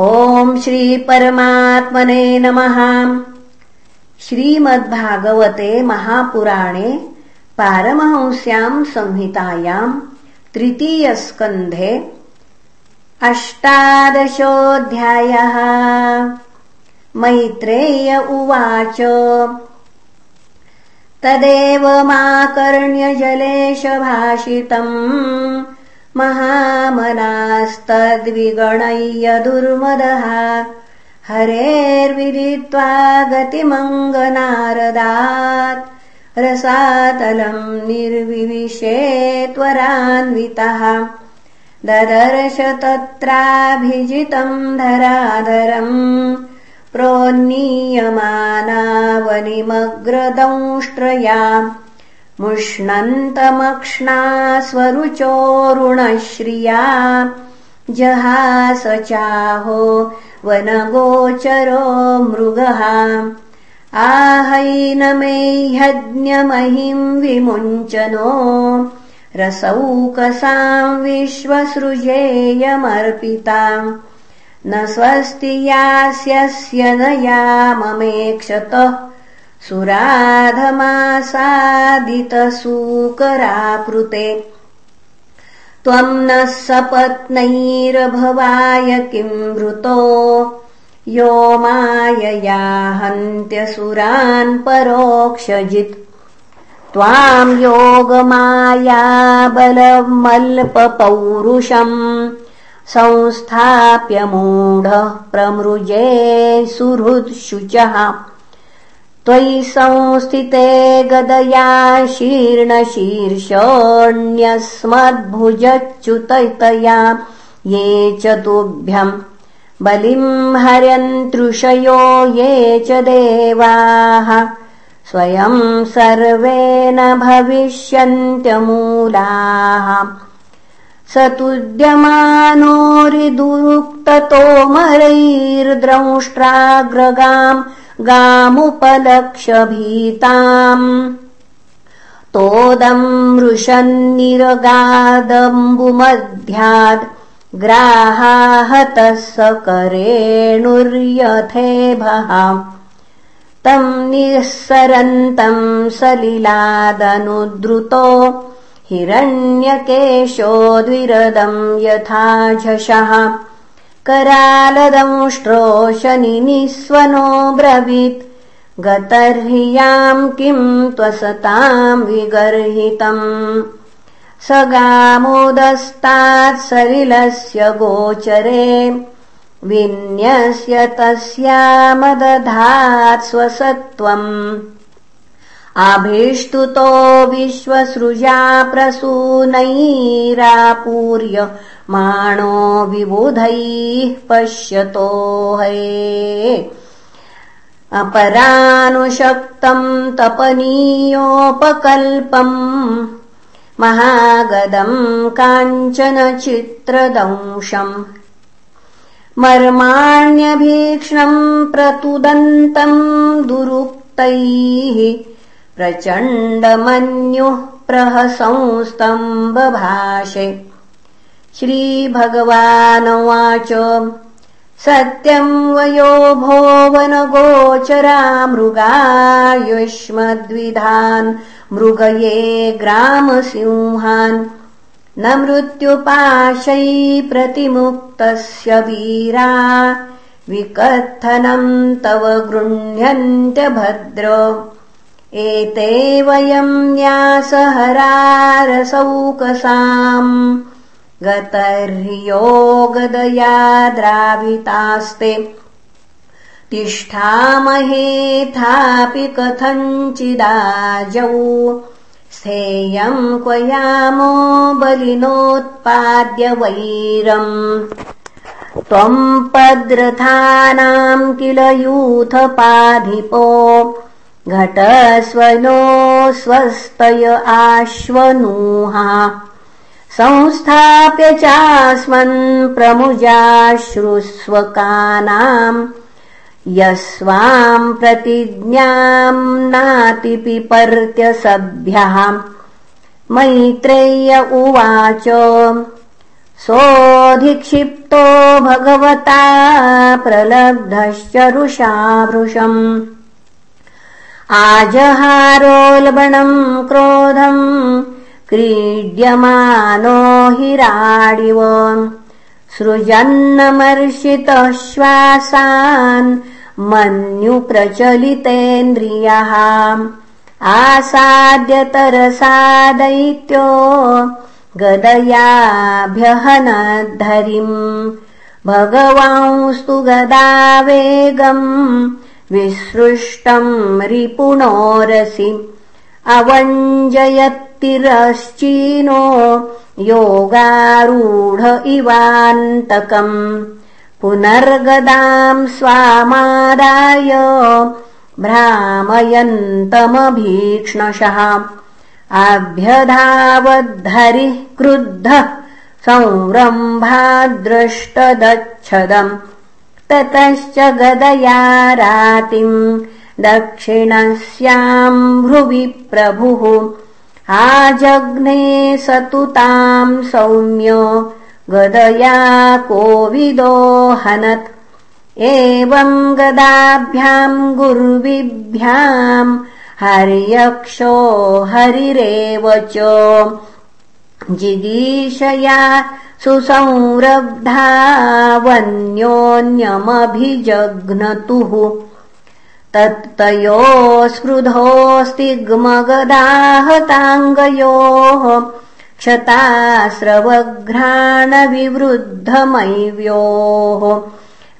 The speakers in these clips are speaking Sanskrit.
ॐ श्रीपरमात्मने नमः। श्रीमद्भागवते महापुराणे पारमहंस्याम् संहितायाम् तृतीयस्कन्धे अष्टादशोऽध्यायः। मैत्रेय उवाच। तदेव माकर्ण्यजलेशभाषितम् महामनास्तद्विगणय्य दुर्मदः हरेर्विदित्वा गतिमङ्गनारदात्। रसातलम् निर्विविशे त्वरान्वितः ददर्श तत्राभिजितम् धराधरम्। प्रोन्नीयमानावनिमग्रदंष्ट्रया मुष्णन्तमक्ष्णा स्वरुचोरुणश्रिया जहास चाहो वनगोचरो मृगः। आहैनमेह्यज्ञमहिम् विमुञ्चनो। रसौकसाम् विश्वसृजेयमर्पिता। न स्वस्ति यास्यस्य न याममेक्षतः सुराधमासादितसूकराकृते। त्वम् नः सपत्नैरभवाय किम् वृतो यो मायया हन्त्यसुरान् परोक्षजित्। त्वाम् योगमाया बलमल्पपौरुषम् संस्थाप्य मूढः प्रमृजे सुहृत्शुचः त्वयि संस्थिते गदया शीर्णशीर्षोऽन्यस्मद्भुजच्युततया। ये च तुभ्यम् बलिम् हर्यन्तृषयो ये च देवाः। स्वयम् सर्वे न भविष्यन्त्यमूलाः स तुद्यमानोरिदुरुक्ततोमरैर्द्रंष्ट्राग्रगाम् गामुपलक्ष्यभीताम् तोदम् मृषन्निरगादम्बुमध्याद् ग्राहाहतः स करेणुर्यथेभः तम् निःसरन्तम् सलिलादनुद्रुतो हिरण्यकेशो द्विरदम् यथा झषः करालदंष्ट्रो शनिनिस्वनो ब्रवीत् गतर्ह्याम् किम् त्वसताम् विगर्हितम्। स गामोदस्तात् सलिलस्य गोचरे विन्यस्य तस्यामदधात् स्वसत्त्वम् आभीष्टुतो विश्वसृजा प्रसूनैरापूर्य माणो विबुधैः पश्यतो हे अपरानुशक्तम् तपनीयोपकल्पम् महागदम् काञ्चन चित्रदंशम् मर्माण्यभीक्ष्णम् प्रतुदन्तम् दुरुक्तैः प्रचण्डमन्युः प्रहसंस्तम्बभाषे श्रीभगवानुवाच सत्यम् वयो भोवनगोचरा मृगायुष्मद्विधान् मृगये ग्रामसिंहान्। न मृत्युपाशै प्रतिमुक्तस्य वीरा विकथनम् तव गृह्ण्यन्त्यभद्र एते वयम् न्यासहरारसौकसाम्। गतर्ह्योगदया द्रावितास्ते। तिष्ठामहेथापि कथञ्चिदाजौ। स्थेयम् क्वयामो बलिनोत्पाद्य वैरम्। त्वम् पद्रथानाम् किल यूथपाधिपो घटस्वनो स्वस्तय आश्वनूहा संस्थाप्य चास्मन् प्रमुजाश्रुस्वकानाम्। यस्वाम् प्रतिज्ञाम् नातिपिपर्त्य सभ्यः मैत्रेय्य उवाच सोऽधिक्षिप्तो भगवता प्रलब्धश्च रुषाभृशम् आजहारोल्बणम् क्रोधम् क्रीड्यमानो हिराडिव सृजन्नमर्षितः श्वासान् मन्युप्रचलितेन्द्रियः आसाद्यतरसा दैत्यो गदयाभ्यहनद्धरिम् भगवांस्तु गदावेगम् विसृष्टम् रिपुणोरसि। अवञ्जयत्तिरश्चीनो योगारूढ इवान्तकम्। पुनर्गदाम् स्वामादाय भ्रामयन्तमभीक्ष्णशः। आभ्यधावद्धरिः क्रुद्धः संरम्भाद्रष्टदच्छदम् ततश्च गदया रातिम् दक्षिणस्याम् भ्रुवि प्रभुः। आजघ्ने सतु ताम् सौम्य गदया कोविदोहनत् एवम् गदाभ्याम् गुर्विभ्याम् हर्यक्षो हरिरेव च। जिगीषया सुसंरब्धावन्योन्यमभिजघ्नतुः। तत्तयो स्पृधोऽस्तिग्मगदाहताङ्गयोः क्षतास्रवघ्राणविवृद्धमैव्योः।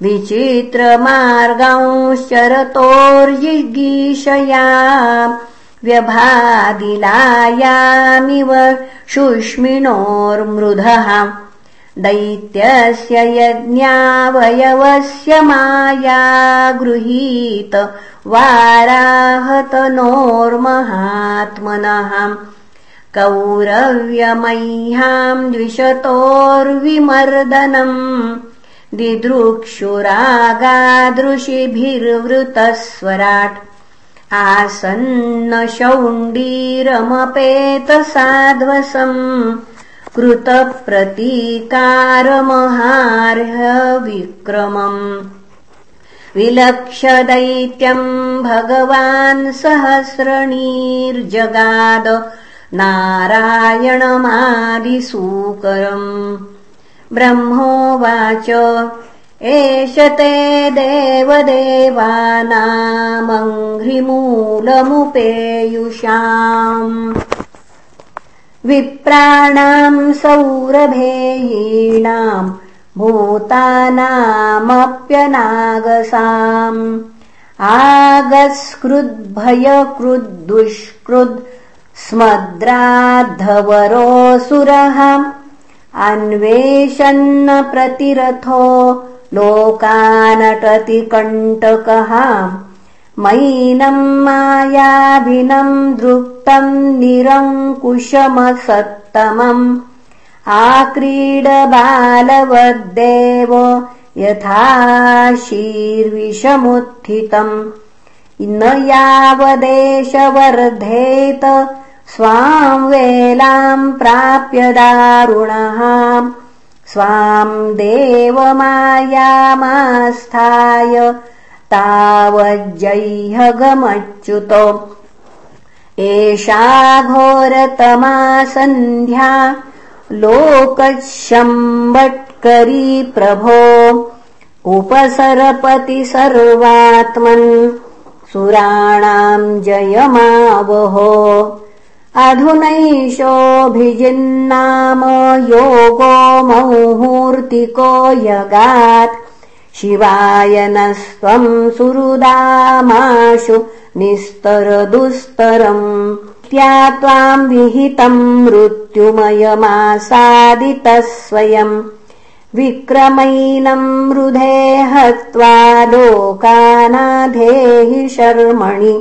विचित्रमार्गांश्चरतोर्जिगीषया। व्यभादिलायामिव शुष्मिणोर्मृधः दैत्यस्य यज्ञावयवस्य माया गृहीत वाराहतनोर्महात्मनः। कौरव्यमह्याम् द्विषतोर्विमर्दनम् दिदृक्षुरागादृशिभिर्वृतस्वराट्। आसन्न शौण्डीरमपेतसाध्वसम् कृतप्रतीकारमहार्हविक्रमम् विलक्ष्यदैत्यम् भगवान् सहस्रणीर्जगाद नारायणमादिसूकरम् ब्रह्मोवाच एष ते देवदेवानामङ्घ्रिमूलमुपेयुषाम् विप्राणाम् सौरभेयीणाम् भूतानामप्यनागसाम्। आगस्कृद्भयकृद्दुष्कृद् स्मद्राद्धवरोऽसुरः। अन्वेषन्न प्रतिरथो लोकानटति कण्टकः मैनम् मायाभिनम् दृप्तम् निरङ्कुशमसत्तमम्। आक्रीडबालवद्देव यथा शीर्विषमुत्थितम् न यावदेशवर्धेत स्वाम् वेलाम् प्राप्य दारुणः। स्वाम् देवमायामास्थाय तावज्जह्यगमच्युतो एषा घोरतमा सन्ध्या लोकशम्बट्करी प्रभो। उपसरपति सर्वात्मन् सुराणाम् जयमावहो। अधुनैषोऽभिजिन्नाम योगो मुहूर्तिको यगात् शिवाय नस्त्वम् सुहृदामाशु निस्तरदुस्तरम् त्या त्वाम् विहितम् मृत्युमयमासादितः स्वयम् विक्रमैनम् रुधे हत्वा लोकानाधेहि शर्मणि।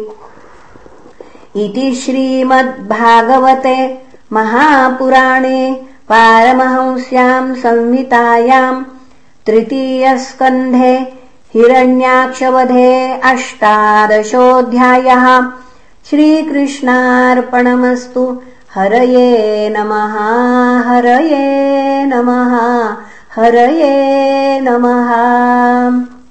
इति श्रीमद्भागवते महापुराणे पारमहंस्याम् संहितायाम् तृतीयस्कन्धे हिरण्याक्षवधे अष्टादशोऽध्यायः. श्रीकृष्णार्पणमस्तु. हरये नमः हरये नमः हरये नमः